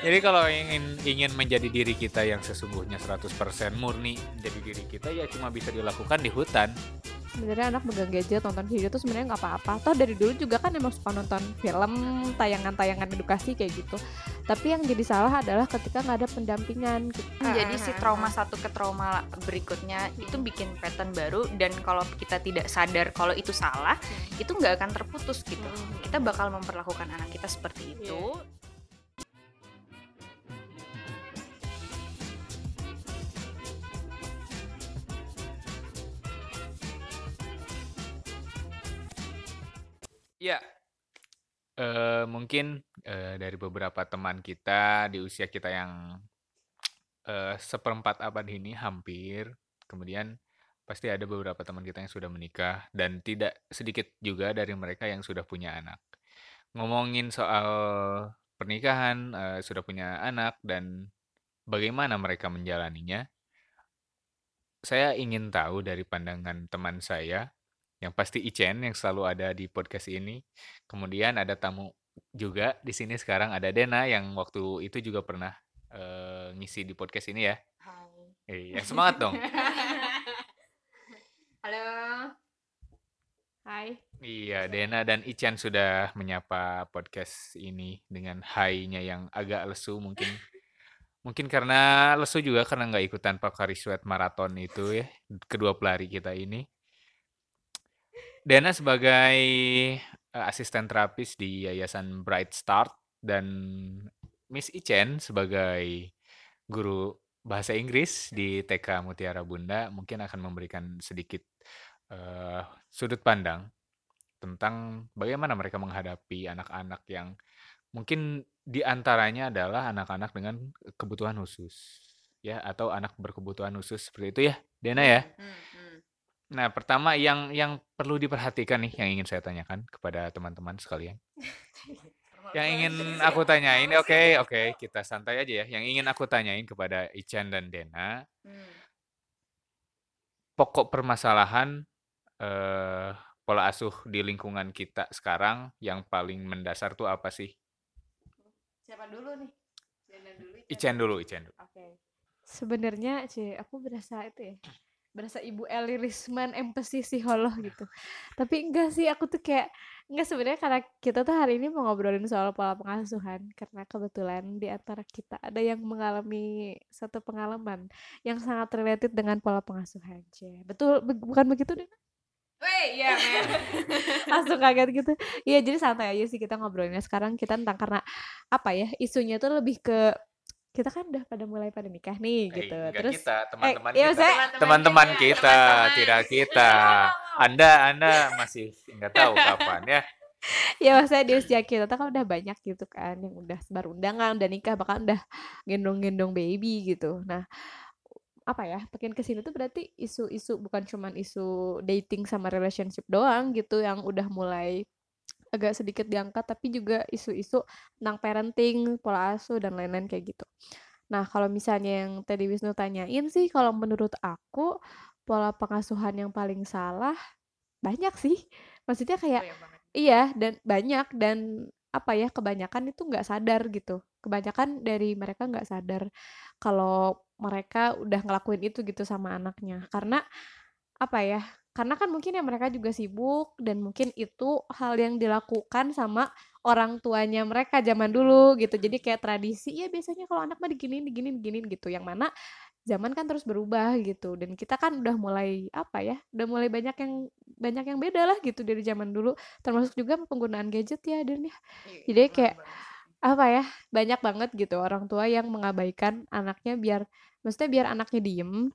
Jadi kalau ingin ingin menjadi diri kita yang sesungguhnya 100% murni jadi diri kita ya cuma bisa dilakukan di hutan. sebenarnya anak megang gadget nonton video tuh sebenarnya nggak apa-apa. Toh dari dulu juga kan emang suka nonton film tayangan-tayangan edukasi kayak gitu. Tapi yang jadi salah adalah ketika nggak ada pendampingan. Gitu. jadi si trauma satu ke trauma berikutnya itu bikin pattern baru. Dan kalau kita tidak sadar kalau itu salah itu nggak akan terputus gitu. Kita bakal memperlakukan anak kita seperti itu Ya, eh, mungkin eh, dari beberapa teman kita di usia kita yang eh, seperempat abad ini hampir, kemudian pasti ada beberapa teman kita yang sudah menikah dan tidak sedikit juga dari mereka yang sudah punya anak. Ngomongin soal pernikahan, eh, sudah punya anak dan bagaimana mereka menjalaninya, saya ingin tahu dari pandangan teman saya yang pasti Ichen yang selalu ada di podcast ini. Kemudian ada tamu juga di sini sekarang ada Dena yang waktu itu juga pernah eh, ngisi di podcast ini ya. Iya, semangat dong. halo Hai Iya, Dena dan Ichen sudah menyapa podcast ini dengan hai-nya yang agak lesu mungkin. Mungkin karena lesu juga karena nggak ikutan Pakari Sweat Marathon itu ya, kedua pelari kita ini. Dena sebagai eh, asisten terapis di Yayasan Bright Start dan Miss Ichen sebagai guru bahasa Inggris di TK Mutiara Bunda mungkin akan memberikan sedikit eh, sudut pandang tentang bagaimana mereka menghadapi anak-anak yang mungkin di antaranya adalah anak-anak dengan kebutuhan khusus ya atau anak berkebutuhan khusus seperti itu ya Dena ya. Nah, pertama yang yang perlu diperhatikan nih yang ingin saya tanyakan kepada teman-teman sekalian. Yang ingin aku tanyain, oke, oke, kita santai aja ya. Yang ingin aku tanyain kepada Ichen dan Dena, pokok permasalahan eh, pola asuh di lingkungan kita sekarang yang paling mendasar tuh apa sih? siapa dulu nih Ichen dulu, Ichen dulu. Oke. Sebenarnya cie aku berasa itu ya. Berasa Ibu Eli Risman empati psikolog gitu. Tapi enggak sih aku tuh kayak enggak sebenarnya karena kita tuh hari ini mau ngobrolin soal pola pengasuhan karena kebetulan di antara kita ada yang mengalami satu pengalaman yang sangat related dengan pola pengasuhan. Cie. Betul be- bukan begitu deh? Weh, iya men. langsung kaget gitu iya jadi santai aja sih kita ngobrolinnya sekarang kita tentang karena apa ya isunya tuh lebih ke kita kan udah pada mulai pada nikah nih Eh, gitu terus kita, teman-teman iya, kita. Teman-teman kita, kita, teman-teman. tidak kita. Anda Anda masih nggak tahu kapan ya. ya maksudnya di usia kita tuh kan udah banyak gitu kan yang udah sebar undangan udah nikah bahkan udah gendong-gendong baby gitu nah apa ya makin ke sini tuh berarti isu-isu bukan cuman isu dating sama relationship doang gitu yang udah mulai agak sedikit diangkat tapi juga isu-isu tentang parenting pola asuh dan lain-lain kayak gitu nah kalau misalnya yang tadi Wisnu tanyain sih kalau menurut aku pola pengasuhan yang paling salah banyak sih maksudnya kayak Iya, dan banyak dan apa ya kebanyakan itu nggak sadar gitu. Kebanyakan dari mereka nggak sadar kalau mereka udah ngelakuin itu gitu sama anaknya. Karena apa ya? Karena kan mungkin ya mereka juga sibuk dan mungkin itu hal yang dilakukan sama orang tuanya mereka zaman dulu gitu. Jadi kayak tradisi ya biasanya kalau anak mah diginin diginin diginin gitu. Yang mana zaman kan terus berubah gitu dan kita kan udah mulai apa ya? Udah mulai banyak yang banyak yang beda lah gitu dari zaman dulu termasuk juga penggunaan gadget ya dan ya Jadi kayak apa ya banyak banget gitu orang tua yang mengabaikan anaknya biar maksudnya biar anaknya diem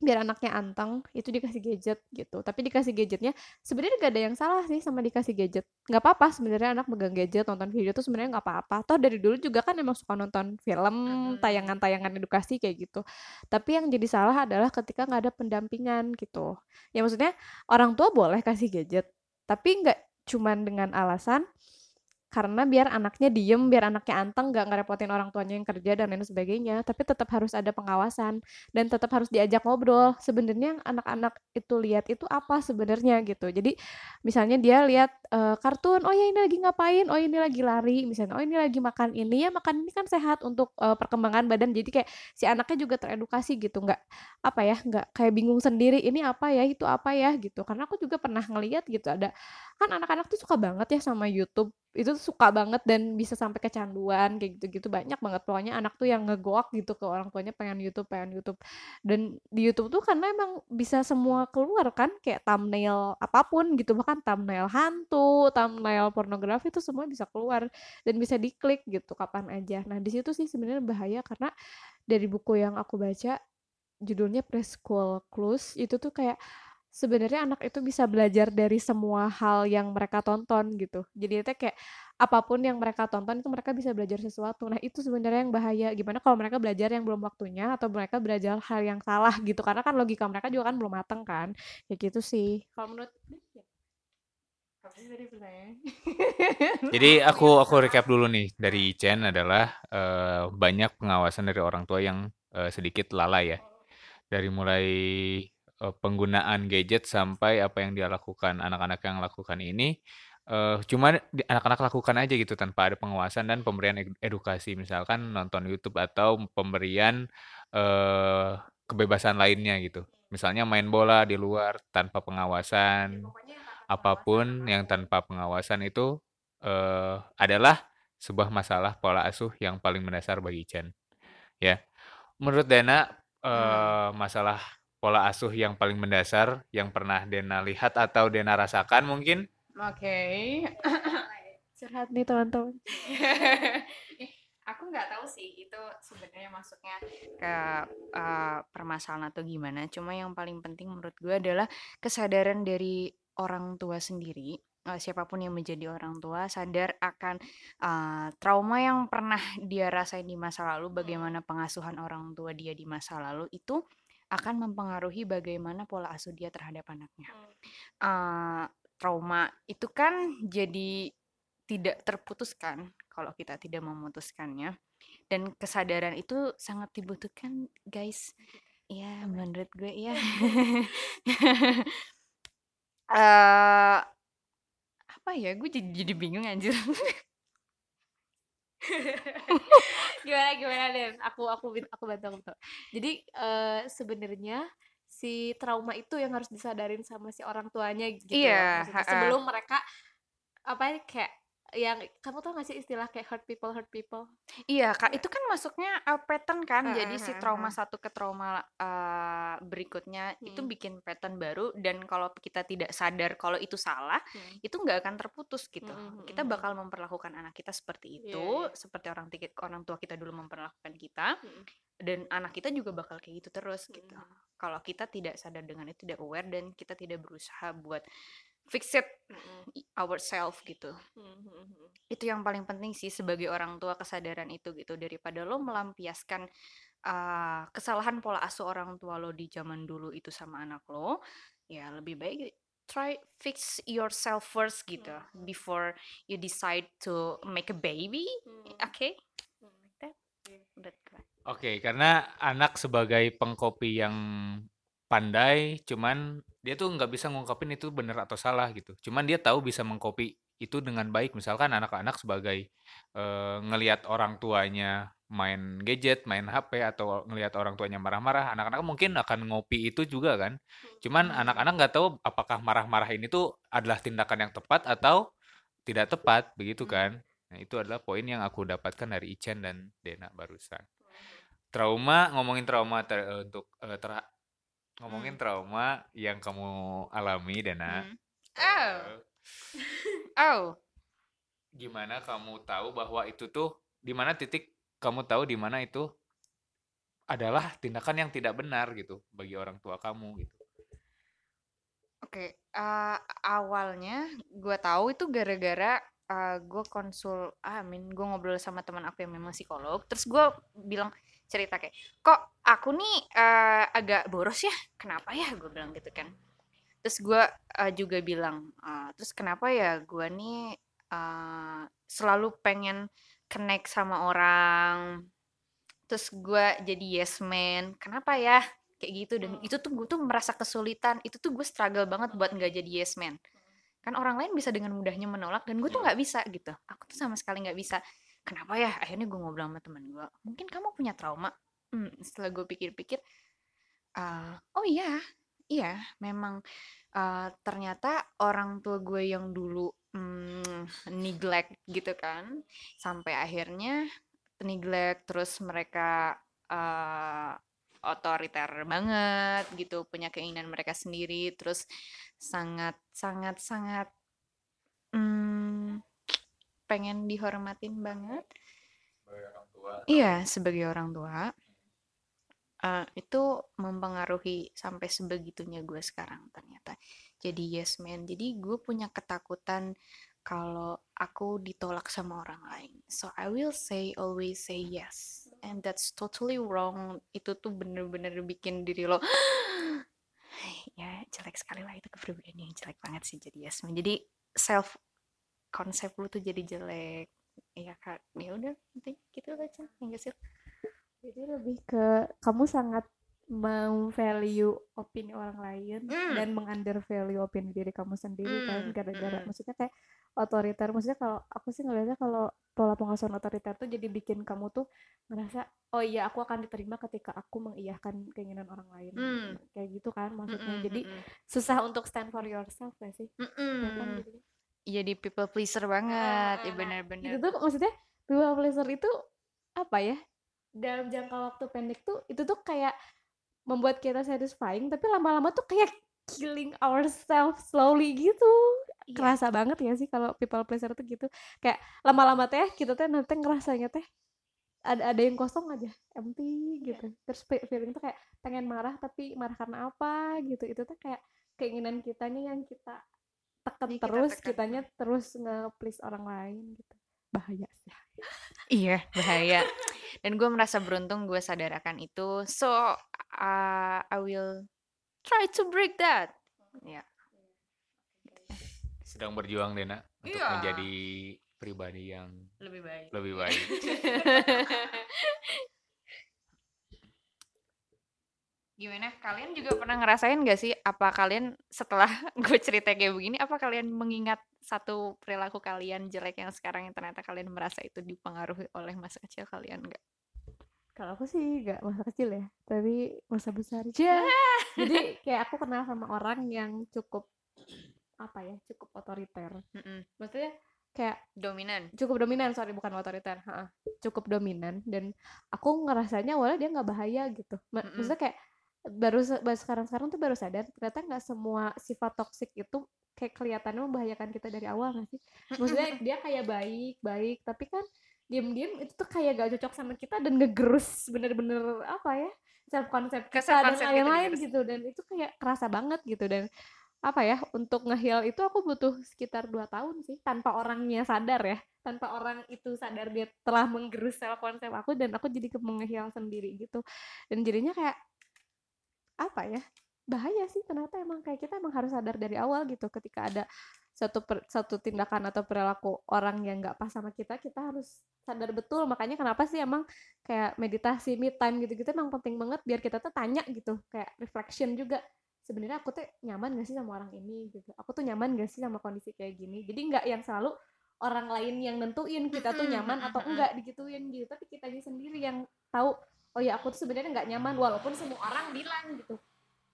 biar anaknya anteng itu dikasih gadget gitu. Tapi dikasih gadgetnya sebenarnya gak ada yang salah sih sama dikasih gadget. Nggak apa-apa sebenarnya anak megang gadget nonton video tuh sebenarnya nggak apa-apa. Toh dari dulu juga kan emang suka nonton film tayangan-tayangan edukasi kayak gitu. Tapi yang jadi salah adalah ketika nggak ada pendampingan gitu. Ya maksudnya orang tua boleh kasih gadget tapi nggak cuman dengan alasan karena biar anaknya diem, biar anaknya anteng, nggak ngerepotin orang tuanya yang kerja dan lain sebagainya. Tapi tetap harus ada pengawasan dan tetap harus diajak ngobrol. Sebenarnya anak-anak itu lihat itu apa sebenarnya gitu. Jadi misalnya dia lihat uh, kartun, oh ya ini lagi ngapain, oh ini lagi lari, misalnya oh ini lagi makan ini ya makan ini kan sehat untuk uh, perkembangan badan. Jadi kayak si anaknya juga teredukasi gitu, nggak apa ya, nggak kayak bingung sendiri ini apa ya itu apa ya gitu. Karena aku juga pernah ngeliat gitu ada kan anak-anak tuh suka banget ya sama YouTube itu suka banget dan bisa sampai kecanduan kayak gitu-gitu. Banyak banget. Pokoknya anak tuh yang ngegoak gitu ke orang tuanya pengen YouTube pengen YouTube. Dan di YouTube tuh karena emang bisa semua keluar kan kayak thumbnail apa pun gitu. Bahkan thumbnail hantu thumbnail pornografi itu semua bisa keluar dan bisa diklik gitu kapan aja. Nah di situ sih sebenarnya bahaya karena dari buku yang aku baca judulnya Preschool Clues itu tuh kayak sebenarnya anak itu bisa belajar dari semua hal yang mereka tonton gitu. Jadi itu kayak apa pun yang mereka tonton itu mereka bisa belajar sesuatu. Nah, itu sebenarnya yang bahaya. Gimana kalau mereka belajar yang belum waktunya atau mereka belajar hal yang salah gitu. Karena kan logika mereka juga kan belum matang kan. Kayak gitu sih. Kalau menurut ya. Jadi aku aku recap dulu nih dari Chen adalah uh, banyak pengawasan dari orang tua yang uh, sedikit lalai ya. Dari mulai uh, penggunaan gadget sampai apa yang dia lakukan, anak-anak yang lakukan ini, uh, cuma anak-anak lakukan aja gitu tanpa ada pengawasan dan pemberian edukasi, misalkan nonton YouTube atau pemberian, uh, kebebasan lainnya gitu. Misalnya main bola di luar tanpa pengawasan, apa pun yang tanpa pengawasan itu, uh, adalah sebuah masalah pola asuh yang paling mendasar bagi Chen, ya. Menurut Dana, uh, masalah pola asuh yang paling mendasar yang pernah Dena lihat atau Dena rasakan mungkin? Oke. Curhat nih teman-teman. aku nggak tahu sih itu sebenarnya masuknya ke uh, permasalahan atau gimana. Cuma yang paling penting menurut gue adalah kesadaran dari orang tua sendiri uh, siapa pun yang menjadi orang tua sadar akan uh, trauma yang pernah dia rasain di masa lalu, bagaimana pengasuhan orang tua dia di masa lalu itu akan mempengaruhi bagaimana pola asuh dia terhadap anaknya. Uh, trauma itu kan jadi tidak terputuskan kalau kita tidak memutuskannya. Dan kesadaran itu sangat dibutuhkan guys. Ya menurut gue ya uh, apa ya? Gue jadi, jadi bingung anjir gimana gimana deh aku aku aku bantu aku bantu. Jadi uh, sebenarnya si trauma itu yang harus disadarin sama si orang tuanya gitu iya, sebelum mereka apa ya, kayak yang kamu tau gak sih istilah kayak hurt people hurt people iya kak itu kan masuknya uh, pattern kan uh, jadi uh, si trauma uh, satu ke trauma uh, berikutnya hmm. itu bikin pattern baru dan kalau kita tidak sadar kalau itu salah hmm. itu nggak akan terputus gitu hmm. kita bakal memperlakukan anak kita seperti itu yeah, yeah. seperti orang tiket orang tua kita dulu memperlakukan kita hmm. dan anak kita juga bakal kayak gitu terus gitu kalau kita tidak sadar dengan itu tidak aware dan kita tidak berusaha buat fix it mm-hmm. ourselves gitu. Mm-hmm. Itu yang paling penting sih sebagai orang tua kesadaran itu gitu daripada lo melampiaskan uh, kesalahan pola asuh orang tua lo di zaman dulu itu sama anak lo, ya lebih baik try fix yourself first gitu mm-hmm. before you decide to make a baby. Mm-hmm. Oke. Okay? Oke, okay, karena anak sebagai pengkopi yang pandai, cuman dia tuh nggak bisa ngungkapin itu benar atau salah gitu. Cuman dia tahu bisa mengcopy itu dengan baik. Misalkan anak-anak sebagai e, ngelihat orang tuanya main gadget, main HP atau ngelihat orang tuanya marah-marah, anak-anak mungkin akan ngopi itu juga kan. Cuman hmm. anak-anak nggak tahu apakah marah-marah ini tuh adalah tindakan yang tepat atau tidak tepat, begitu hmm. kan? Nah, itu adalah poin yang aku dapatkan dari Ichen dan Dena barusan. Trauma, ngomongin trauma ter, untuk ter, Ngomongin hmm. trauma yang kamu alami, Dana. Hmm. Oh. oh. Gimana kamu tahu bahwa itu tuh di mana titik kamu tahu di mana itu adalah tindakan yang tidak benar gitu bagi orang tua kamu gitu. Oke, okay, uh, eh, awalnya gue tahu itu gara-gara uh, gue konsul, ah, Amin, gue ngobrol sama teman aku yang memang psikolog, terus gue bilang, cerita kayak kok aku nih uh, agak boros ya? Kenapa ya? Gue bilang gitu kan. Terus gue uh, juga bilang uh, terus kenapa ya gue nih uh, selalu pengen connect sama orang? Terus gue jadi yes man. Kenapa ya? Kayak gitu. Dan itu tuh gue tuh merasa kesulitan. Itu tuh gue struggle banget buat nggak jadi yes man. Kan orang lain bisa dengan mudahnya menolak dan gue tuh nggak bisa gitu. Aku tuh sama sekali nggak bisa kenapa ya? Akhirnya gue ngobrol sama teman gue mungkin kamu punya trauma? Hmm, setelah gue pikir-pikir uh, oh iya iya memang uh, ternyata orang tua gue yang dulu hmm, neglect gitu kan sampai akhirnya neglect terus mereka uh, otoriter banget gitu punya keinginan mereka sendiri terus sangat sangat sangat pengen dihormatin banget sebagai orang tua iya sebagai orang tua uh, itu mempengaruhi sampai sebegitunya gue sekarang ternyata jadi yes man jadi gue punya ketakutan kalau aku ditolak sama orang lain. So I will say always say yes. And that's totally wrong. Itu tuh bener-bener bikin diri lo ya jelek sekali lah itu kepribadian yang jelek banget sih jadi yes man. Jadi self konsep lu tuh jadi jelek. Ya kak, ya udah nanti gitu aja, enggak sih. Jadi lebih ke kamu sangat mau value opini orang lain Mm. dan mengunder value opini diri kamu sendiri kan Mm, gara-gara mm. maksudnya kayak otoriter maksudnya kalau aku sih ngeliatnya kalau pola pengasuhan otoriter tuh jadi bikin kamu tuh ngerasa oh iya aku akan diterima ketika aku mengiyahkan keinginan orang lain Mm. kayak gitu kan maksudnya Mm-mm, jadi mm-mm. susah untuk stand for yourself gak sih Ya kan, Mm-mm. Jadi people pleaser banget, ya Nah, bener-bener. itu tuh maksudnya people pleaser itu apa ya? Dalam jangka waktu pendek tuh itu tuh kayak membuat kita satisfying tapi lama-lama tuh kayak killing ourselves slowly gitu. Iya. kerasa banget ya sih kalau people pleaser tuh gitu? Kayak lama-lama teh kita teh nanti ngerasanya teh ada ada yang kosong aja empty gitu. Terus fe- feeling tuh kayak pengen marah tapi marah karena apa gitu. Itu tuh kayak keinginan kitanya yang kita tekan Iya, kita terus tekan. kitanya terus nge-please orang lain gitu bahaya sih Iya, bahaya. Dan gue merasa beruntung gue sadar akan itu. So, uh, I will try to break that. Ya. sedang berjuang Dena untuk Iya. menjadi pribadi yang Lebih baik. lebih baik Gimana? Kalian juga pernah ngerasain gak sih? Apa kalian setelah gue cerita kayak begini, apa kalian mengingat satu perilaku kalian jelek yang sekarang yang ternyata kalian merasa itu dipengaruhi oleh masa kecil kalian gak? kalau aku sih gak masa kecil ya tapi masa besar aja jadi kayak aku kenal sama orang yang cukup apa ya cukup otoriter Mm-mm. maksudnya kayak Dominan. cukup dominan sorry bukan otoriter ha, cukup dominan dan aku ngerasanya awalnya dia nggak bahaya gitu maksudnya kayak baru baru sekarang sekarang tuh baru sadar ternyata nggak semua sifat toksik itu kayak kelihatannya membahayakan kita dari awal nggak sih? Maksudnya dia kayak baik baik tapi kan diem-diem itu tuh kayak gak cocok sama kita dan ngegerus bener-bener apa ya self konsep kita dan lain-lain gitu dan itu kayak kerasa banget gitu dan apa ya untuk ngeheal itu aku butuh sekitar dua tahun sih tanpa orangnya sadar ya tanpa orang itu sadar dia telah menggerus self konsep aku dan aku jadi ke sendiri gitu. Dan jadinya kayak apa ya bahaya sih ternyata emang kayak kita emang harus sadar dari awal gitu ketika ada satu per- satu tindakan atau perilaku orang yang nggak pas sama kita kita harus sadar betul. Makanya kenapa sih emang kayak meditasi me time gitu-gitu emang penting banget biar kita tuh tanya gitu kayak reflection juga. Sebenarnya aku tuh nyaman gak sih sama orang ini gitu? Aku tuh nyaman gak sih sama kondisi kayak gini? Jadi nggak yang selalu orang lain yang nentuin kita tuh nyaman atau enggak digituin gitu. Tapi kitanya sendiri yang tahu oh ya aku tuh sebenarnya nggak nyaman walaupun semua orang bilang gitu.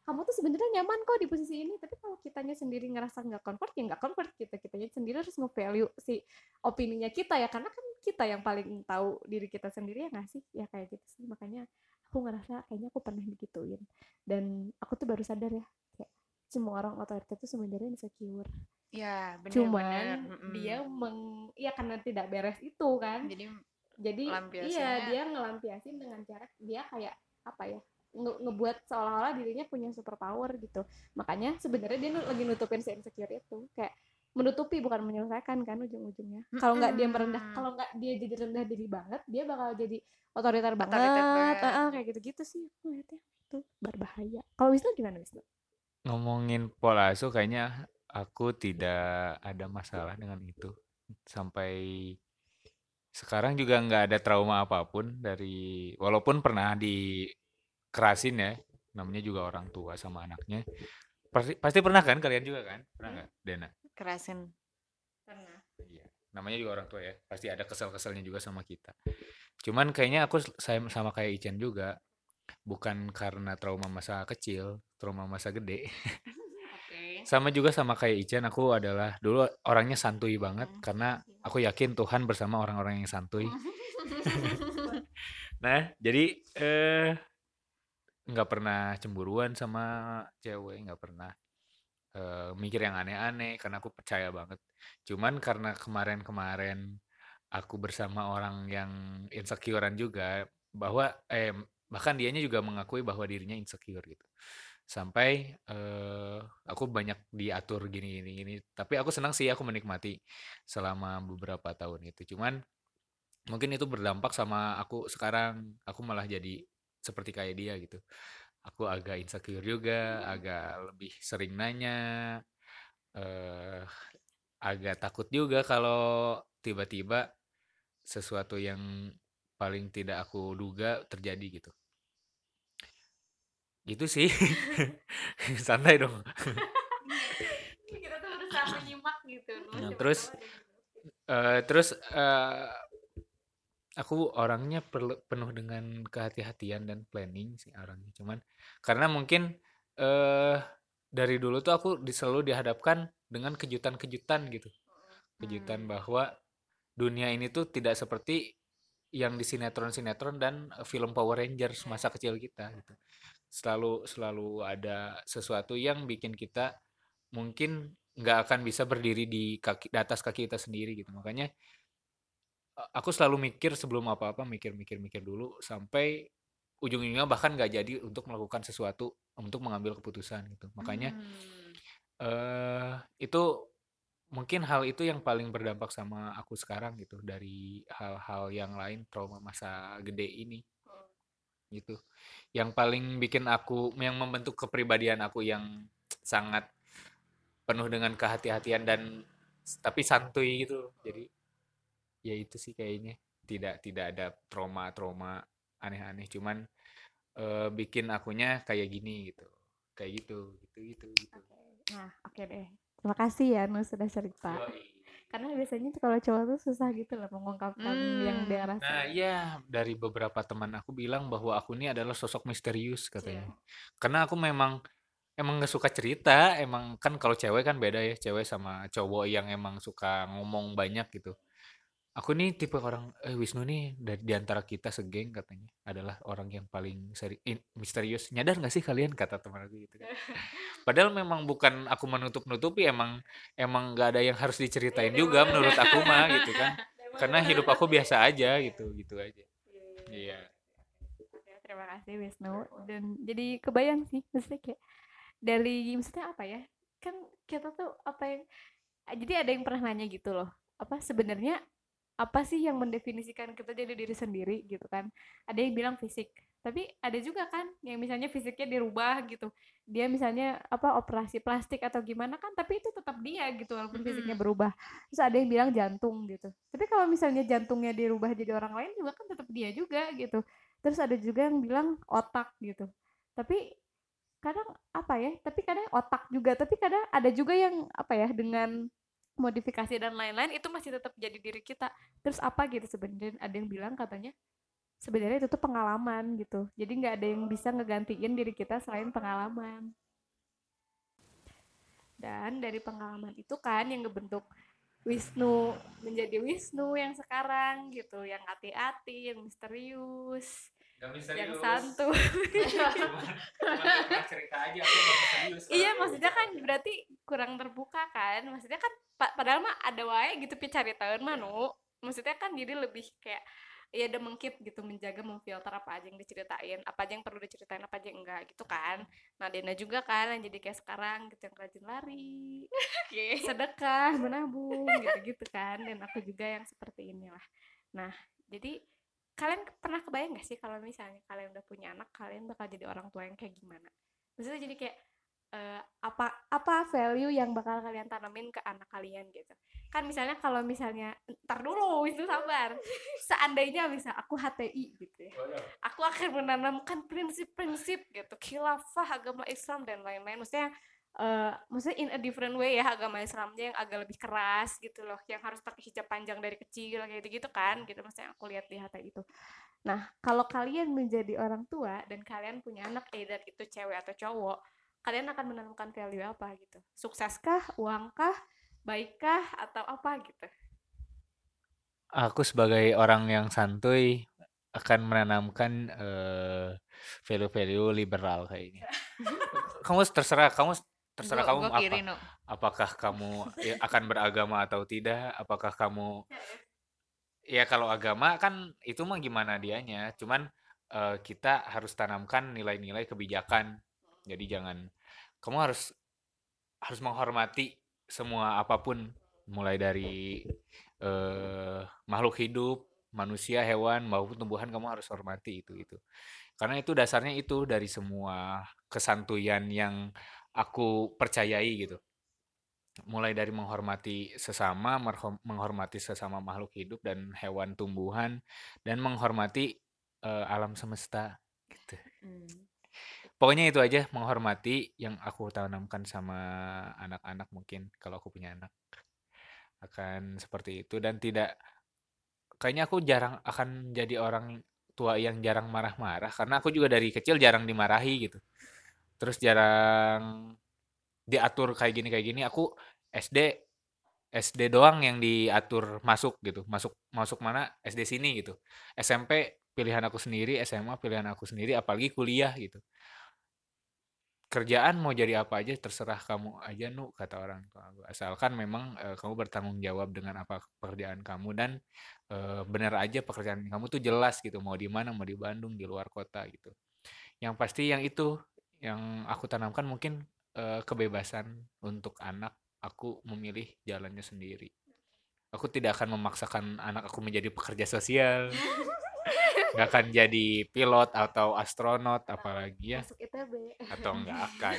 Kamu tuh sebenarnya nyaman kok di posisi ini tapi kalau kitanya sendiri ngerasa nggak comfort ya nggak comfort kita kitanya sendiri harus nge-value si opininya kita ya karena kan kita yang paling tahu diri kita sendiri ya nggak sih? Ya kayak gitu sih. Makanya aku ngerasa kayaknya aku pernah digituin. Dan aku tuh baru sadar ya kayak semua orang otoriter itu sebenarnya insecure. Ya, bener-bener. cuman dia meng ya karena tidak beres itu kan. Jadi jadi iya Lampiasinnya- dia ngelampiasin dengan cara dia kayak apa ya nge- ngebuat seolah-olah dirinya punya superpower gitu. Makanya sebenarnya dia lagi nutupin si insecure itu. Kayak menutupi bukan menyelesaikan kan ujung-ujungnya. Kalau nggak dia merendah kalau nggak dia jadi rendah diri banget dia bakal jadi otoriter banget, Otoriter banget. Ah, ah, kayak gitu-gitu sih aku lihatnya itu berbahaya. Kalau Wisnu gimana Wisnu? Ngomongin pola asuh kayaknya aku tidak ada masalah dengan itu. Sampai sekarang juga nggak ada trauma apa pun dari walaupun pernah dikerasin ya namanya juga orang tua sama anaknya pasti pasti pernah kan kalian juga kan pernah nggak Dena kerasin Pernah. Iya, namanya juga orang tua ya. Pasti ada kesel-keselnya juga sama kita. Cuman kayaknya aku saya sama kayak Ichen juga. Bukan karena trauma masa kecil, trauma masa gede. Sama juga sama kayak Ichen, aku adalah dulu orangnya santuy banget Hmm. karena aku yakin Tuhan bersama orang-orang yang santuy. Nah, jadi eh nggak pernah cemburuan sama cewek, nggak pernah eh, mikir yang aneh-aneh karena aku percaya banget. Cuman karena kemarin-kemarin aku bersama orang yang insecurean juga bahwa eh bahkan dianya juga mengakui bahwa dirinya insecure gitu. Sampai eh aku banyak diatur gini gini gini. Tapi aku senang sih aku menikmati selama beberapa tahun itu. Cuman mungkin itu berdampak sama aku sekarang aku malah jadi seperti kayak dia gitu. Aku agak insecure juga, agak lebih sering nanya, eh agak takut juga kalau tiba-tiba sesuatu yang paling tidak aku duga terjadi gitu. Gitu sih. Santai dong. kita tuh berusaha menyimak gitu Nah, terus eh terus eh aku orangnya penuh dengan kehati-hatian dan planning sih orangnya. Cuman karena mungkin eh dari dulu tuh aku selalu dihadapkan dengan kejutan-kejutan gitu. Kejutan bahwa dunia ini tuh tidak seperti yang di sinetron-sinetron dan film Power Rangers masa kecil kita gitu. Selalu selalu ada sesuatu yang bikin kita mungkin nggak akan bisa berdiri di kaki di atas kaki kita sendiri gitu. Makanya aku selalu mikir sebelum apa-apa mikir-mikir-mikir dulu sampai ujung-ujungnya bahkan nggak jadi untuk melakukan sesuatu untuk mengambil keputusan gitu. Makanya Hmm. eh itu mungkin hal itu yang paling berdampak sama aku sekarang gitu dari hal-hal yang lain trauma masa gede ini gitu. Yang paling bikin aku yang membentuk kepribadian aku yang sangat penuh dengan kehati-hatian dan tapi santuy gitu. Jadi ya itu sih kayaknya tidak tidak ada trauma-trauma aneh-aneh cuman eh, bikin akunya kayak gini gitu. Kayak gitu, gitu gitu gitu. nah oke deh terima kasih ya Nu sudah cerita Yoi. Karena biasanya tuh kalau cowok tuh susah gitu loh mengungkapkan yang Hmm. dia Nah, iya dari beberapa teman aku bilang bahwa aku ini adalah sosok misterius katanya. Iya. Karena aku memang emang gak suka cerita, emang kan kalau cewek kan beda ya, cewek sama cowok yang emang suka ngomong banyak gitu. Aku nih tipe orang, eh Wisnu nih dari di antara kita segeng katanya adalah orang yang paling seri, in- misterius. Nyadar gak sih kalian kata teman aku gitu kan. Padahal memang bukan aku menutup-nutupi, emang emang gak ada yang harus diceritain juga menurut aku mah gitu kan. Karena hidup aku biasa aja gitu, gitu aja. Iya. Oke, terima kasih Wisnu dan jadi kebayang sih maksudnya kayak dari maksudnya apa ya kan kita tuh apa yang jadi ada yang pernah nanya gitu loh apa sebenarnya apa sih yang mendefinisikan kita jadi diri sendiri gitu kan? Ada yang bilang fisik tapi ada juga kan yang misalnya fisiknya dirubah gitu. Dia misalnya apa operasi plastik atau gimana kan tapi itu tetap dia gitu walaupun fisiknya berubah. Terus ada yang bilang jantung gitu. Tapi kalau misalnya jantungnya dirubah jadi orang lain juga kan tetap dia juga gitu. Terus ada juga yang bilang otak gitu. Tapi kadang apa ya tapi kadang otak juga tapi kadang ada juga yang apa ya dengan modifikasi dan lain-lain itu masih tetap jadi diri kita. Terus apa gitu sebenarnya? Ada yang bilang katanya sebenarnya itu tuh pengalaman gitu. Jadi nggak ada yang bisa ngegantiin diri kita selain pengalaman. Dan dari pengalaman itu kan yang ngebentuk Wisnu menjadi Wisnu yang sekarang gitu yang hati-hati yang misterius Gak yang santuy. Cerita aja aku gak misterius. iya maksudnya kan berarti kurang terbuka kan? Maksudnya kan pa- padahal mah ada wae gitu pi cari tahu mah nu. Maksudnya kan jadi lebih kayak ya udah mengkip gitu menjaga memfilter apa aja yang diceritain apa aja yang perlu diceritain apa aja yang enggak gitu kan? Nah Dena juga kan yang jadi kayak sekarang gitu yang rajin lari Oke. sedekah menabung gitu-gitu kan? Dan aku juga yang seperti inilah. Nah jadi kalian pernah kebayang gak sih kalau misalnya kalian udah punya anak kalian bakal jadi orang tua yang kayak gimana? Maksudnya jadi kayak eh, apa apa value yang bakal kalian tanamin ke anak kalian gitu. Kan misalnya kalau misalnya ntar dulu itu sabar. Seandainya bisa aku HTI gitu ya. Aku akan menanamkan prinsip-prinsip gitu. Khilafah agama Islam dan lain-lain. Maksudnya uh, maksudnya in a different way ya agama Islamnya yang agak lebih keras gitu loh. Yang harus pakai hijab panjang dari kecil kayak gitu gitu kan gitu. Maksudnya aku lihat di HTI itu. Nah kalau kalian menjadi orang tua dan kalian punya anak either itu cewek atau cowok kalian akan menanamkan value apa gitu sukseskah uangkah baikkah atau apa gitu? Aku sebagai orang yang santuy akan menanamkan uh, value-value liberal kayaknya. kamu terserah, kamu terserah gua, kamu gua apa. no. Apakah kamu akan beragama atau tidak? Apakah kamu ya kalau agama kan itu mah gimana dianya. Cuman uh, kita harus tanamkan nilai-nilai kebijakan. Jadi jangan kamu harus harus menghormati semua apa pun mulai dari uh, makhluk hidup, manusia, hewan maupun tumbuhan kamu harus hormati itu itu. Karena itu dasarnya itu dari semua kesantuyan yang aku percayai gitu. Mulai dari menghormati sesama, menghormati sesama makhluk hidup dan hewan tumbuhan dan menghormati uh, alam semesta gitu. Hmm pokoknya itu aja menghormati yang aku tanamkan sama anak-anak mungkin kalau aku punya anak. Akan seperti itu dan tidak kayaknya aku jarang akan jadi orang tua yang jarang marah-marah karena aku juga dari kecil jarang dimarahi gitu. Terus jarang diatur kayak gini kayak gini aku SD SD doang yang diatur masuk gitu. Masuk masuk mana? SD sini gitu. SMP pilihan aku sendiri. SMA pilihan aku sendiri. Apalagi kuliah gitu kerjaan mau jadi apa aja terserah kamu aja nu kata orang tua asalkan memang e, kamu bertanggung jawab dengan apa pekerjaan kamu dan e, benar aja pekerjaan kamu tuh jelas gitu mau di mana mau di Bandung di luar kota gitu. Yang pasti yang itu yang aku tanamkan mungkin e, kebebasan untuk anak aku memilih jalannya sendiri. Aku tidak akan memaksakan anak aku menjadi pekerja sosial nggak akan jadi pilot atau astronot apalagi ya. masuk ITB atau nggak akan.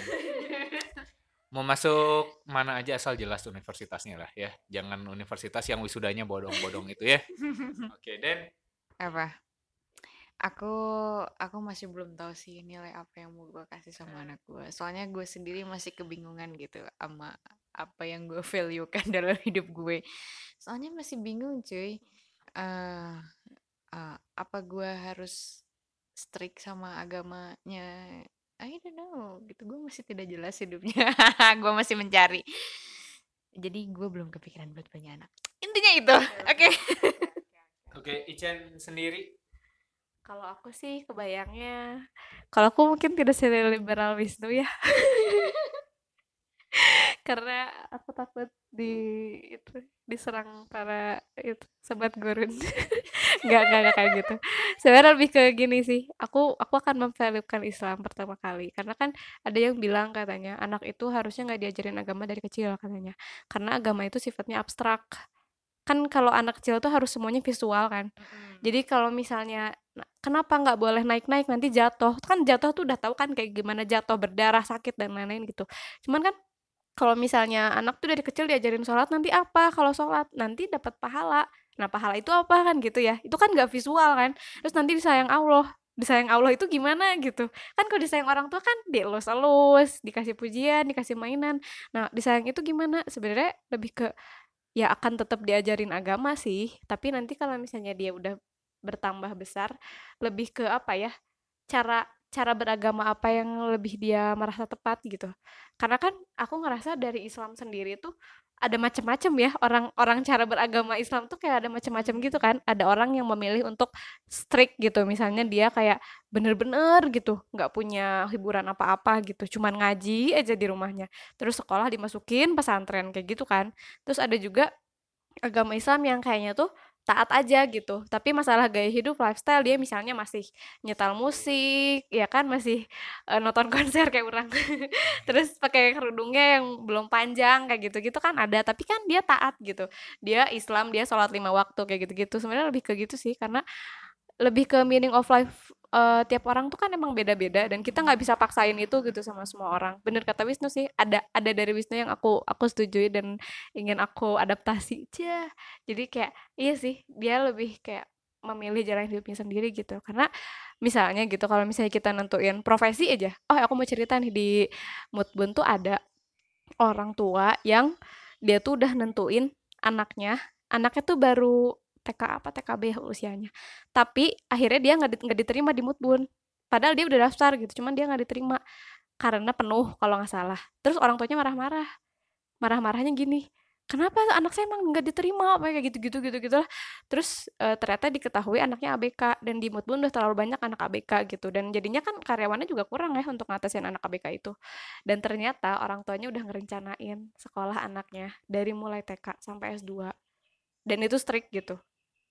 Mau masuk mana aja asal jelas universitasnya lah ya. Jangan universitas yang wisudanya bodong-bodong itu ya. Oke okay, Dan apa? Aku aku masih belum tahu sih nilai apa yang mau gue kasih sama anak gue soalnya gue sendiri masih kebingungan gitu sama apa yang gue value kan dalam hidup gue. Soalnya masih bingung cuy. Uh, uh, apa gue harus strict sama agamanya? I don't know gitu. Gue masih tidak jelas hidupnya. Gue masih mencari. Jadi gue belum kepikiran buat punya anak. Intinya itu. Oke oke Ichen sendiri? Kalau aku sih kebayangnya kalau aku mungkin tidak liberal Wisnu ya. Karena aku takut di itu diserang para itu sobat gurun. Nggak nggak kayak gitu. Sebenarnya lebih ke gini sih aku aku akan memvaluekan Islam pertama kali. Karena kan ada yang bilang katanya anak itu harusnya nggak diajarin agama dari kecil katanya. Karena agama itu sifatnya abstrak. Kan kalau anak kecil tuh harus semuanya visual kan. Mm. jadi kalau misalnya kenapa nggak boleh naik-naik? Nanti jatuh. Kan jatuh tuh udah tahu kan kayak gimana jatuh berdarah sakit dan lain-lain gitu. Cuman kan kalau misalnya anak tuh dari kecil diajarin sholat nanti apa? Kalau sholat nanti dapat pahala. Nah pahala itu apa kan gitu ya? Itu kan nggak visual kan? Terus nanti disayang Allah. Disayang Allah itu gimana gitu? Kan kalau disayang orang tua kan dielus-elus dikasih pujian dikasih mainan. Nah disayang itu gimana? Sebenarnya lebih ke ya akan tetap diajarin agama sih. Tapi nanti kalau misalnya dia udah bertambah besar lebih ke apa ya? Cara cara beragama apa yang lebih dia merasa tepat gitu. Karena kan aku ngerasa dari Islam sendiri tuh ada macam-macam ya orang-orang cara beragama Islam tuh kayak ada macam-macam gitu kan. Ada orang yang memilih untuk strict gitu, misalnya dia kayak bener-bener gitu, nggak punya hiburan apa-apa gitu, cuman ngaji aja di rumahnya. Terus sekolah dimasukin pesantren kayak gitu kan. Terus ada juga agama Islam yang kayaknya tuh taat aja gitu. Tapi masalah gaya hidup lifestyle dia misalnya masih nyetel musik ya kan masih uh, nonton konser kayak orang. Terus pakai kerudungnya yang belum panjang kayak gitu gitu kan ada. Tapi kan dia taat gitu. Dia Islam dia sholat lima waktu kayak gitu gitu sebenarnya lebih ke gitu sih karena lebih ke meaning of life eh, tiap orang tuh kan emang beda-beda dan kita nggak bisa paksain itu gitu sama semua orang. Bener kata Wisnu sih, ada ada dari Wisnu yang aku aku setujui dan ingin aku adaptasi. Cia. Jadi kayak iya sih, dia lebih kayak memilih jalan hidupnya sendiri gitu. Karena misalnya gitu kalau misalnya kita nentuin profesi aja. Oh, aku mau cerita nih di Moodbun tuh ada orang tua yang dia tuh udah nentuin anaknya, anaknya tuh baru TK apa TKB usianya. Tapi akhirnya dia nggak di- diterima di Moodbun. Padahal dia udah daftar gitu, cuman dia nggak diterima karena penuh kalau nggak salah. Terus orang tuanya marah-marah. Marah-marahnya gini, kenapa anak saya emang nggak diterima apa kayak gitu-gitu gitu-gitu lah. Terus eh, ternyata diketahui anaknya ABK dan di Moodbun udah terlalu banyak anak ABK gitu dan jadinya kan karyawannya juga kurang ya untuk ngatasin anak ABK itu. Dan ternyata orang tuanya udah ngerencanain sekolah anaknya dari mulai TK sampai S2. Dan itu strict gitu.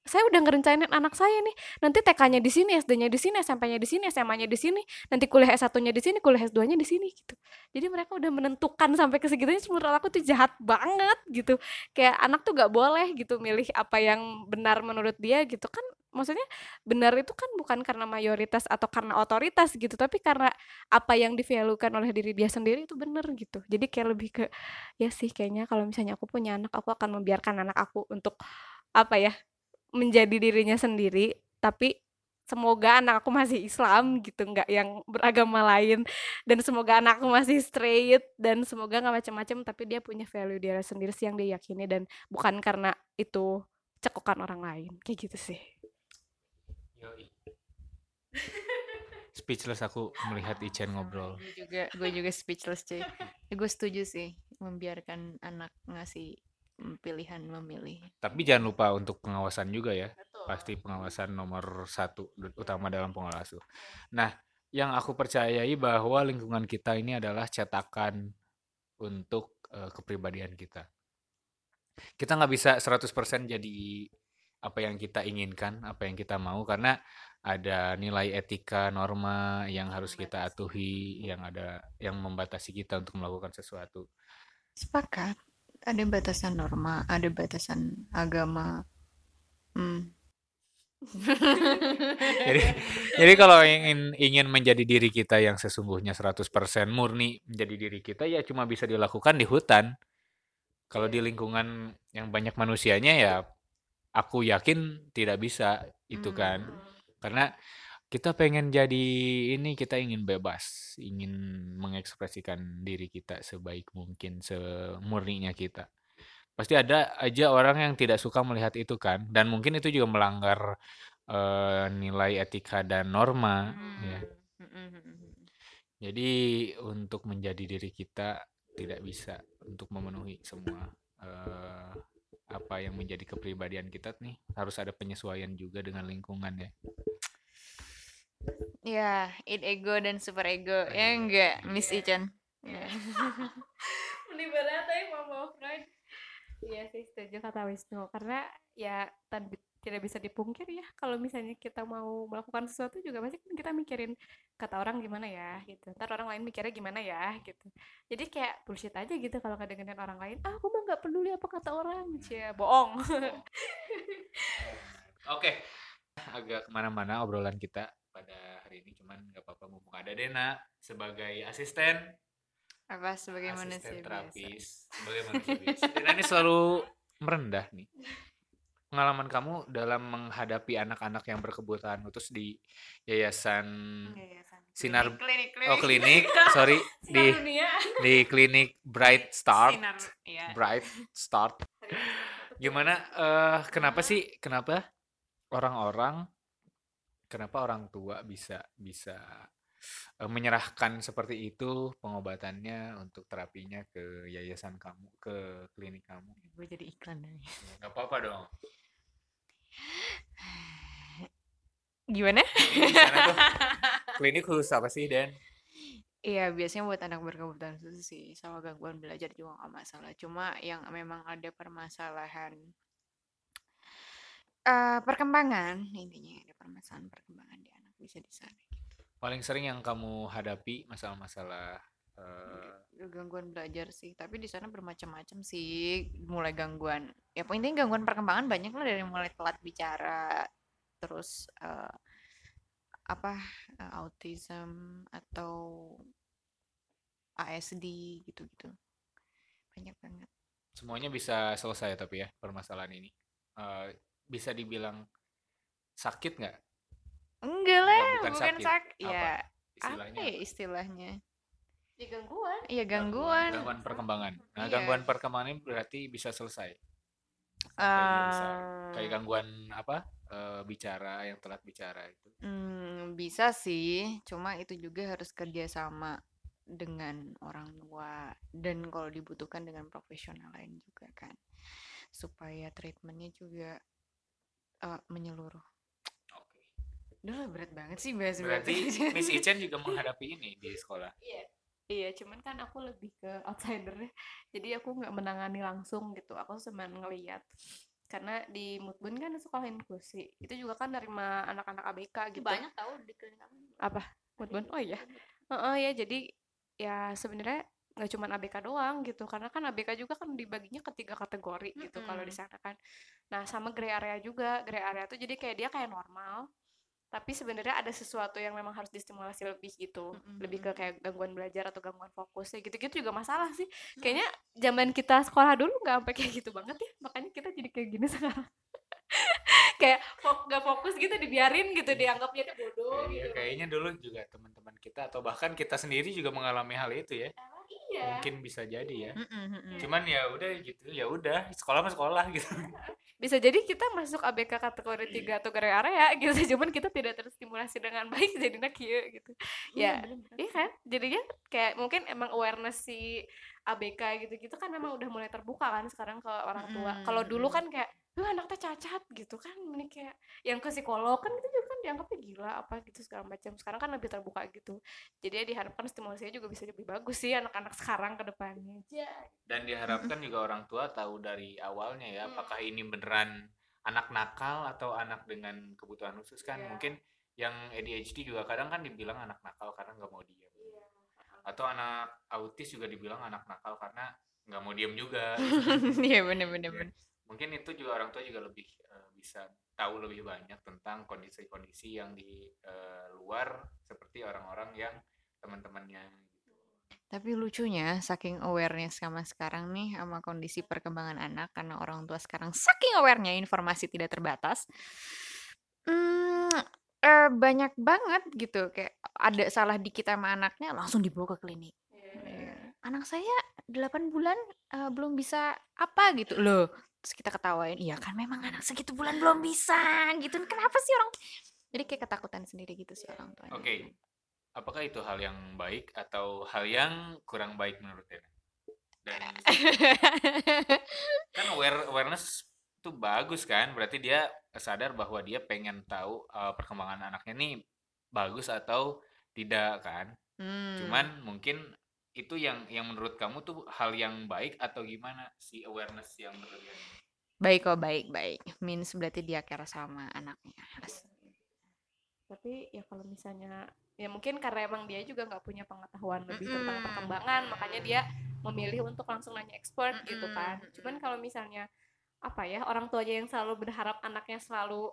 Saya udah ngerencanain anak saya nih, nanti TK-nya di sini, SD-nya di sini, SMP-nya di sini, SMA-nya di sini, nanti kuliah S1-nya di sini, kuliah S2-nya di sini gitu. Jadi mereka udah menentukan sampai ke segitunya menurut aku tuh jahat banget gitu. Kayak anak tuh gak boleh gitu milih apa yang benar menurut dia gitu kan. Maksudnya benar itu kan bukan karena mayoritas atau karena otoritas gitu, tapi karena apa yang divaluekan oleh diri dia sendiri itu bener gitu. Jadi kayak lebih ke ya sih kayaknya kalau misalnya aku punya anak, aku akan membiarkan anak aku untuk apa ya menjadi dirinya sendiri, tapi semoga anak aku masih Islam gitu, nggak yang beragama lain dan semoga anak aku masih straight dan semoga nggak macam-macam tapi dia punya value dia sendiri sih yang dia yakini dan bukan karena itu cekukan orang lain kayak gitu sih. Yoi. Speechless aku melihat Ichen ngobrol. gue juga gue juga speechless cuy ya, gue setuju sih membiarkan anak ngasih pilihan memilih Tapi jangan lupa untuk pengawasan juga ya. Pasti pengawasan nomor satu d- utama dalam pengelola asuh. Nah, yang aku percayai bahwa lingkungan kita ini adalah cetakan untuk eh, kepribadian kita. Kita nggak bisa 100% jadi apa yang kita inginkan, apa yang kita mau karena ada nilai etika, norma yang harus kita atuhi, yang ada yang membatasi kita untuk melakukan sesuatu. sepakat ada batasan norma ada batasan agama hmm. Jadi jadi kalau ingin ingin menjadi diri kita yang sesungguhnya 100% murni menjadi diri kita ya cuma bisa dilakukan di hutan. Kalau di lingkungan yang banyak manusianya ya aku yakin tidak bisa itu kan. Karena kita pengen jadi ini kita ingin bebas, ingin mengekspresikan diri kita sebaik mungkin, semurninya kita. Pasti ada aja orang yang tidak suka melihat itu kan dan mungkin itu juga melanggar eh, nilai etika dan norma ya. Hmm. Jadi untuk menjadi diri kita tidak bisa untuk memenuhi semua eh, apa yang menjadi kepribadian kita nih harus ada penyesuaian juga dengan lingkungan ya. Ya id ego dan super ego ya Iya. enggak Miss Iya. Ichen ya. Mending banget ya Mama Freud. Iya sih setuju kata Wisnu karena ya tadi tidak bisa dipungkiri ya kalau misalnya kita mau melakukan sesuatu juga pasti kan kita mikirin kata orang gimana ya gitu ntar orang lain mikirnya gimana ya gitu jadi kayak bullshit aja gitu kalau ngedengerin orang lain ah aku mah nggak peduli apa kata orang cia bohong Oke, agak ke mana-mana obrolan kita pada hari ini, cuman nggak apa-apa mumpung ada Dena sebagai asisten, apa sebagai manusia asisten biasa terapis, sebagai manusia biasa. Dena ini selalu merendah nih. Pengalaman kamu dalam menghadapi anak-anak yang berkebutuhan khusus di yayasan Yayasan. Sinar klinik, klinik, oh klinik, sorry di dunia di klinik Bright Start, Sinar, ya. Bright Start. Gimana? eh kenapa sih? Kenapa orang-orang? Kenapa orang tua bisa bisa eh, menyerahkan seperti itu pengobatannya untuk terapinya ke yayasan kamu, ke klinik kamu? gue jadi iklan nih Gak apa-apa dong. gimana Ini di sana tuh klinik khusus apa sih, Den? Iya, biasanya buat anak berkebutuhan khusus sih, sama gangguan belajar juga nggak masalah. Cuma yang memang ada permasalahan eh perkembangan, intinya ada permasalahan perkembangan di anak bisa di sana. Paling sering yang kamu hadapi masalah-masalah Gitu. Gangguan belajar sih, tapi di sana bermacam-macam sih, mulai gangguan. Ya, intinya gangguan perkembangan banyak lah dari mulai telat bicara, terus eh, apa eh, autism atau ASD gitu-gitu banyak banget Semuanya bisa selesai tapi ya permasalahan ini. Eh, bisa dibilang sakit nggak? enggak Enggak, lah bukan bukan sakit. sak Apa ya Istilahnya apa ya apa? istilahnya Ya gangguan. iya gangguan Gangguan perkembangan. Nah, Iya. gangguan perkembangan ini berarti bisa selesai. Bisa kayak Eh, gangguan apa? eh, bicara yang telat bicara itu. Hmm, bisa sih, cuma itu juga harus kerjasama dengan orang tua dan kalau dibutuhkan dengan profesional lain juga kan, supaya treatmentnya juga eh, menyeluruh. Oke. Udah lah, berat banget sih bahas Berarti Miss Ichen juga menghadapi ini di sekolah. Iya. Iya, cuman kan aku lebih ke outsidernya. Jadi aku nggak menangani langsung gitu. Aku cuma ngeliat. Karena di Mutbun kan sekolah inklusi. Itu juga kan nerima anak-anak ABK gitu. banyak tahu di klinik. Apa? Mutbun? Oh iya. Heeh ya, jadi ya sebenarnya nggak cuma ABK doang gitu. Karena kan ABK juga kan dibaginya ke tiga kategori gitu kalau di sana kan. Nah, sama gray area juga. Gray area tuh jadi kayak dia kayak normal. Tapi sebenarnya ada sesuatu yang memang harus distimulasi lebih gitu. Mm-mm, Lebih ke kayak gangguan belajar atau gangguan fokus ya gitu-gitu juga masalah sih. Kayaknya zaman kita sekolah dulu nggak sampai kayak gitu banget ya. Makanya kita jadi kayak gini sekarang. kayak fok nggak fokus gitu dibiarin gitu dianggapnya dia bodoh Iya, gitu. kayaknya dulu juga teman-teman kita atau bahkan kita sendiri juga mengalami hal itu ya. Iya. Mungkin bisa jadi ya. Mm-mm, mm-mm. Cuman ya udah gitu, ya udah sekolah mah sekolah gitu. Bisa jadi kita masuk ABK kategori 3 atau gray area gitu. Cuman kita tidak terstimulasi dengan baik jadinya kieu gitu. Ya, Iya kan? Jadinya kayak mungkin emang awareness si ABK gitu-gitu kan memang udah mulai terbuka kan sekarang ke orang tua. Mm-mm, Kalau dulu kan kayak, "Lu anaknya cacat" gitu kan. Ini kayak yang ke psikolog kan itu juga dianggapnya gila apa gitu segala macam. Sekarang kan lebih terbuka gitu. Jadi ya diharapkan stimulasinya juga bisa lebih bagus sih anak-anak sekarang ke depannya. Ya. Dan diharapkan juga orang tua tahu dari awalnya ya, Hmm. apakah ini beneran anak nakal atau anak dengan kebutuhan khusus kan? Iya. Mungkin yang ADHD juga kadang kan dibilang anak nakal karena nggak mau diam. Iya. Atau anak autis juga dibilang anak nakal karena nggak mau diam juga. Iya bener-bener. Ya. Mungkin itu juga orang tua juga lebih eh, bisa tahu lebih banyak tentang kondisi-kondisi yang di eh, luar seperti orang-orang yang teman-temannya gitu. Tapi lucunya, saking awareness sama sekarang nih sama kondisi perkembangan anak karena orang tua sekarang saking awarenya informasi tidak terbatas. Hmm, eh, banyak banget gitu kayak ada salah dikit sama anaknya langsung dibawa ke klinik. Iya. Anak saya 8 bulan eh, belum bisa apa gitu loh. Terus kita ketawain, iya kan memang anak segitu bulan belum bisa gitu. Kenapa sih orang? Jadi kayak ketakutan sendiri gitu sih orang tuanya. Oke, apakah itu hal yang baik atau hal yang kurang baik menurut Dena? Dan kan aware, awareness itu bagus kan, berarti dia sadar bahwa dia pengen tahu uh, perkembangan anaknya nih bagus atau tidak kan. Hmm. Cuman mungkin itu yang yang menurut kamu tuh hal yang baik atau gimana si awareness yang berlebihan? ini? Baik kok, baik, baik. Means berarti dia care sama anaknya. As- tapi ya kalau misalnya ya mungkin karena emang dia juga nggak punya pengetahuan lebih tentang Mm-mm. perkembangan makanya dia memilih untuk langsung nanya expert gitu kan cuman kalau misalnya apa ya orang tuanya yang selalu berharap anaknya selalu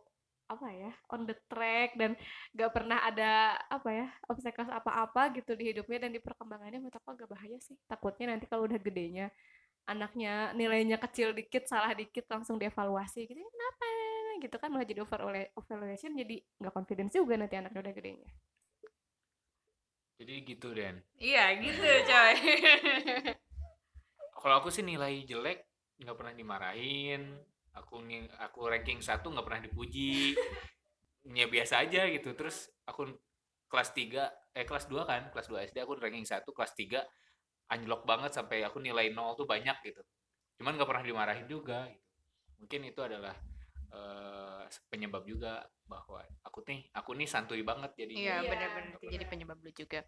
apa ya on the track dan nggak pernah ada apa ya obstacles apa-apa gitu di hidupnya dan di perkembangannya menurut aku agak bahaya sih takutnya nanti kalau udah gedenya anaknya nilainya kecil dikit salah dikit langsung dievaluasi gitu kenapa gitu kan malah jadi over evaluation jadi nggak confidence juga nanti anaknya udah gedenya Jadi gitu Den. Iya gitu coy. Kalau aku sih nilai jelek nggak pernah dimarahin. Aku nih aku ranking satu nggak pernah dipuji. Ya biasa aja gitu. Terus aku kelas 3 eh kelas 2 kan, kelas 2 SD aku ranking 1, kelas 3 anjlok banget sampai aku nilai 0 tuh banyak gitu. Cuman nggak pernah dimarahin juga gitu. Mungkin itu adalah eh, penyebab juga bahwa aku nih aku nih santuy banget jadi Iya benar-benar itu jadi penyebab lu juga.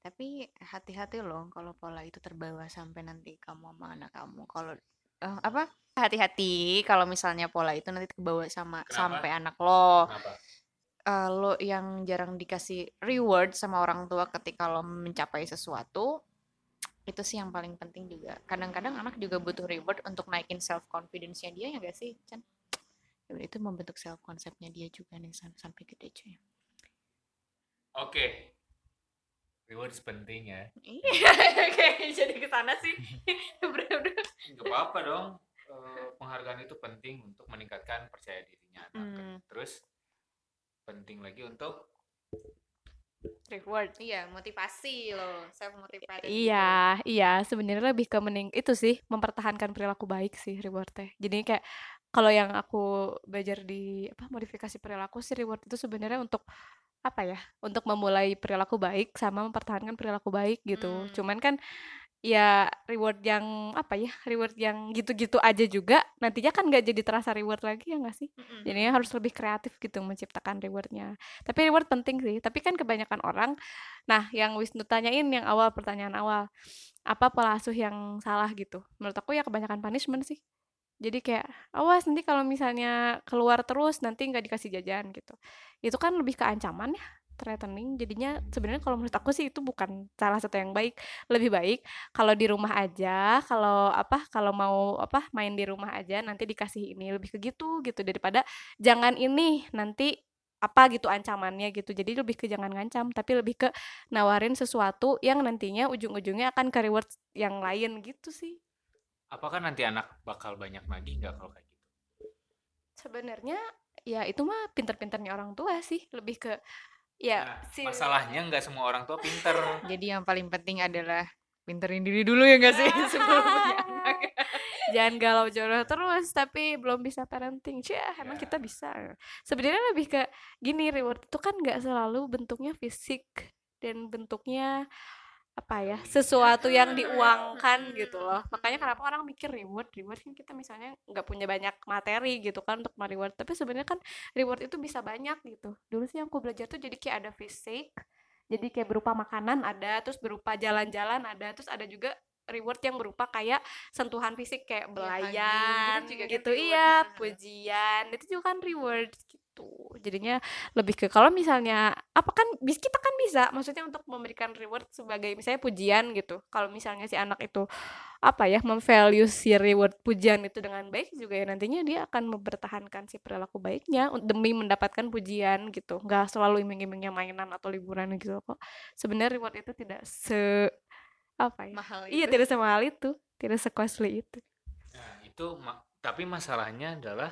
Tapi hati-hati loh kalau pola itu terbawa sampai nanti kamu sama anak kamu. Kalau eh, apa? Hati-hati kalau misalnya pola itu nanti terbawa sama Kenapa? sampai anak lo. Kenapa? Eh, lo yang jarang dikasih reward sama orang tua ketika lo mencapai sesuatu itu sih yang paling penting juga kadang-kadang anak juga butuh reward untuk naikin self confidence-nya dia ya gak sih Chan Ya itu membentuk self concept-nya dia juga nih sam- sampai gede cuy Oke. Rewards penting ya. Iya, kayak jadi ke sana sih. Udah, udah. Gak apa-apa dong. Eh, penghargaan itu penting untuk meningkatkan percaya dirinya anak. Hmm. Terus penting lagi untuk Reward. Iya, motivasi loh, self motivated. Iya, iya, sebenarnya lebih ke mening itu sih, mempertahankan perilaku baik sih rewardnya. Jadi kayak kalau yang aku belajar di apa modifikasi perilaku sih reward itu sebenarnya untuk apa ya? Untuk memulai perilaku baik sama mempertahankan perilaku baik gitu. Hmm. Cuman kan ya reward yang apa ya? Reward yang gitu-gitu aja juga nantinya kan nggak jadi terasa reward lagi ya nggak sih? Mm-mm. Jadinya harus lebih kreatif gitu menciptakan rewardnya. Tapi reward penting sih. Tapi kan kebanyakan orang, nah yang Wisnu tanyain yang awal pertanyaan awal, apa pola asuh yang salah gitu? Menurut aku ya kebanyakan punishment sih. Jadi kayak awas nanti kalau misalnya keluar terus nanti nggak dikasih jajan gitu. Itu kan lebih ke ancaman ya, threatening. Jadinya sebenarnya kalau menurut aku sih itu bukan salah satu yang baik. Lebih baik kalau di rumah aja, kalau apa kalau mau apa main di rumah aja nanti dikasih ini lebih ke gitu gitu daripada jangan ini nanti apa gitu ancamannya gitu. Jadi lebih ke jangan ngancam tapi lebih ke nawarin sesuatu yang nantinya ujung-ujungnya akan ke reward yang lain gitu sih. Apakah nanti anak bakal banyak nagih nggak kalau kayak gitu? Sebenarnya ya itu mah pinter-pinternya orang tua sih, lebih ke ya Nah, si masalahnya nggak semua orang tua pinter. Jadi yang paling penting adalah pinterin diri dulu ya gak sih sebelum punya anak. jangan galau jodoh terus tapi belum bisa parenting. Cia, emang Ya. kita bisa. Sebenarnya lebih ke gini reward itu kan nggak selalu bentuknya fisik dan bentuknya apa ya sesuatu yang diuangkan gitu loh. Makanya kenapa orang mikir reward reward kan kita misalnya nggak punya banyak materi gitu kan untuk reward tapi sebenarnya kan reward itu bisa banyak gitu. Dulu sih yang aku belajar tuh jadi kayak ada fisik jadi kayak berupa makanan ada terus berupa jalan-jalan ada terus ada juga reward yang berupa kayak sentuhan fisik kayak belayan gitu juga kan gitu. iya pujian. Itu juga kan reward gitu. Jadinya lebih ke kalau misalnya apa kan bis kita kan bisa maksudnya untuk memberikan reward sebagai misalnya pujian gitu. Kalau misalnya si anak itu apa ya memvalue si reward pujian itu dengan baik juga ya nantinya dia akan mempertahankan si perilaku baiknya demi mendapatkan pujian gitu. Nggak selalu iming-imingnya mainan atau liburan gitu kok. Sebenarnya reward itu tidak se apa ya Mahal iya itu. tidak semahal itu tidak se-costly itu. Nah, itu ma- tapi masalahnya adalah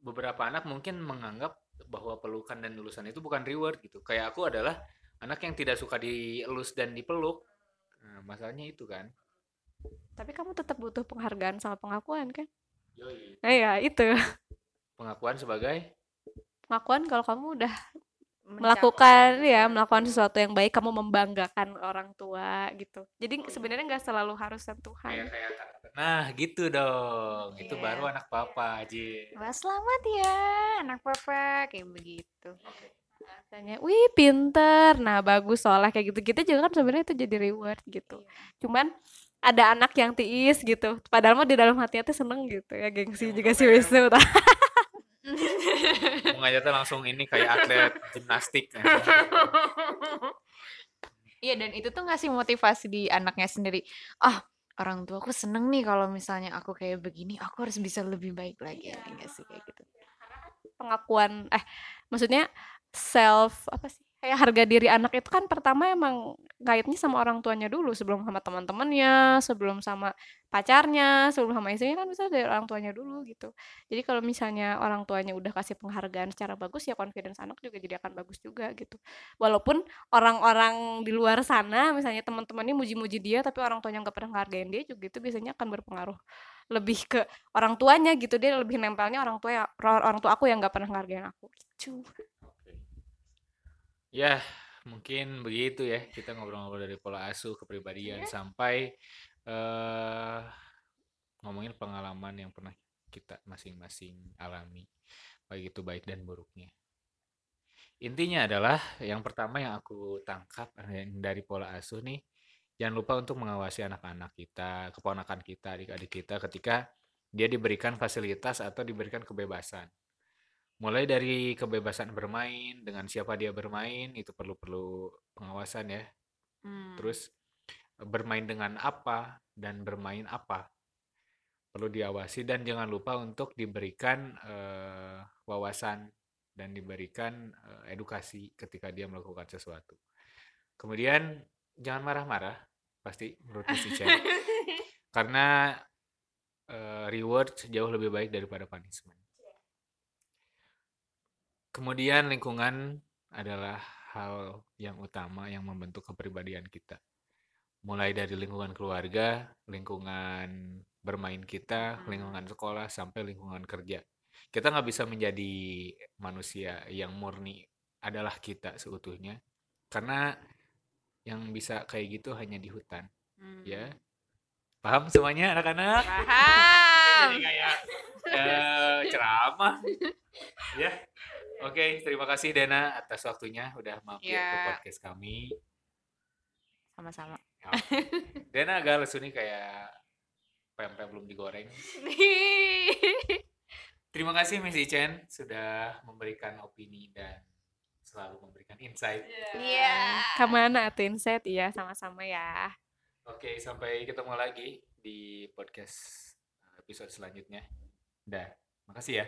beberapa anak mungkin menganggap bahwa pelukan dan elusan itu bukan reward gitu. Kayak aku adalah anak yang tidak suka dielus dan dipeluk. Nah, masalahnya itu kan. tapi kamu tetap butuh penghargaan sama pengakuan kan Yoi. nah ya itu Pengakuan sebagai pengakuan kalau kamu udah Mencapai melakukan ya melakukan sesuatu yang baik kamu membanggakan orang tua gitu jadi Oh, iya. sebenarnya nggak selalu harus kayak sentuhan kayak kata- Nah, gitu dong. Itu Iya. baru anak papa, Ji. Wah, selamat ya anak papa kayak begitu. Rasanya, wih pinter nah bagus soalnya kayak gitu-gitu juga kan sebenarnya itu jadi reward gitu cuman ada anak yang tiis gitu padahal mah di dalam hatinya tuh seneng gitu ya gengsi Yang juga si Wisnu ngajak langsung ini kayak atlet gimnastik. Iya dan itu tuh ngasih motivasi di anaknya sendiri. Ah orang tua aku seneng nih kalau misalnya aku kayak begini, aku harus bisa lebih baik lagi. Iya nggak sih kayak gitu. pengakuan eh maksudnya self apa sih kayak harga diri anak itu kan pertama emang kaitnya sama orang tuanya dulu sebelum sama teman-temannya sebelum sama pacarnya sebelum sama istrinya kan bisa dari orang tuanya dulu gitu. Jadi kalau misalnya orang tuanya udah kasih penghargaan secara bagus ya confidence anak juga jadi akan bagus juga gitu. Walaupun orang-orang di luar sana misalnya teman-temannya muji-muji dia tapi orang tuanya nggak pernah ngehargain dia juga itu biasanya akan berpengaruh lebih ke orang tuanya gitu. Dia lebih nempelnya orang tua ya orang tua aku yang nggak pernah ngehargain aku gitu Ya, mungkin begitu ya. Kita ngobrol-ngobrol dari pola asuh kepribadian sampai eh ngomongin pengalaman yang pernah kita masing-masing alami, baik itu baik dan buruknya. Intinya adalah yang pertama yang aku tangkap eh, dari pola asuh nih, jangan lupa untuk mengawasi anak-anak kita, keponakan kita, adik-adik kita ketika dia diberikan fasilitas atau diberikan kebebasan. Mulai dari kebebasan bermain, dengan siapa dia bermain, itu perlu-perlu pengawasan ya. Hmm. Terus bermain dengan apa dan bermain apa perlu diawasi dan jangan lupa untuk diberikan eh, wawasan dan diberikan eh, edukasi ketika dia melakukan sesuatu. Kemudian jangan marah-marah pasti menurut Miss Ichen karena eh, reward jauh lebih baik daripada punishment. Kemudian lingkungan adalah hal yang utama yang membentuk kepribadian kita. Mulai dari lingkungan keluarga, lingkungan bermain kita, Hmm. lingkungan sekolah, sampai lingkungan kerja. Kita nggak bisa menjadi manusia yang murni adalah kita seutuhnya, karena yang bisa kayak gitu hanya di hutan, Hmm. ya. Paham semuanya anak-anak? Paham. Jadi kayak eh, ceramah, ya. Oke, terima kasih Dana atas waktunya udah mampir ke Ya. podcast kami. Sama-sama. Ya. Dana agak lesu nih kayak pempek belum digoreng. Terima kasih Miss Ichen sudah memberikan opini dan selalu memberikan insight. Iya. Ke mana tuh insight? Iya, sama-sama ya. Oke, sampai ketemu lagi di podcast episode selanjutnya. Dah, makasih ya.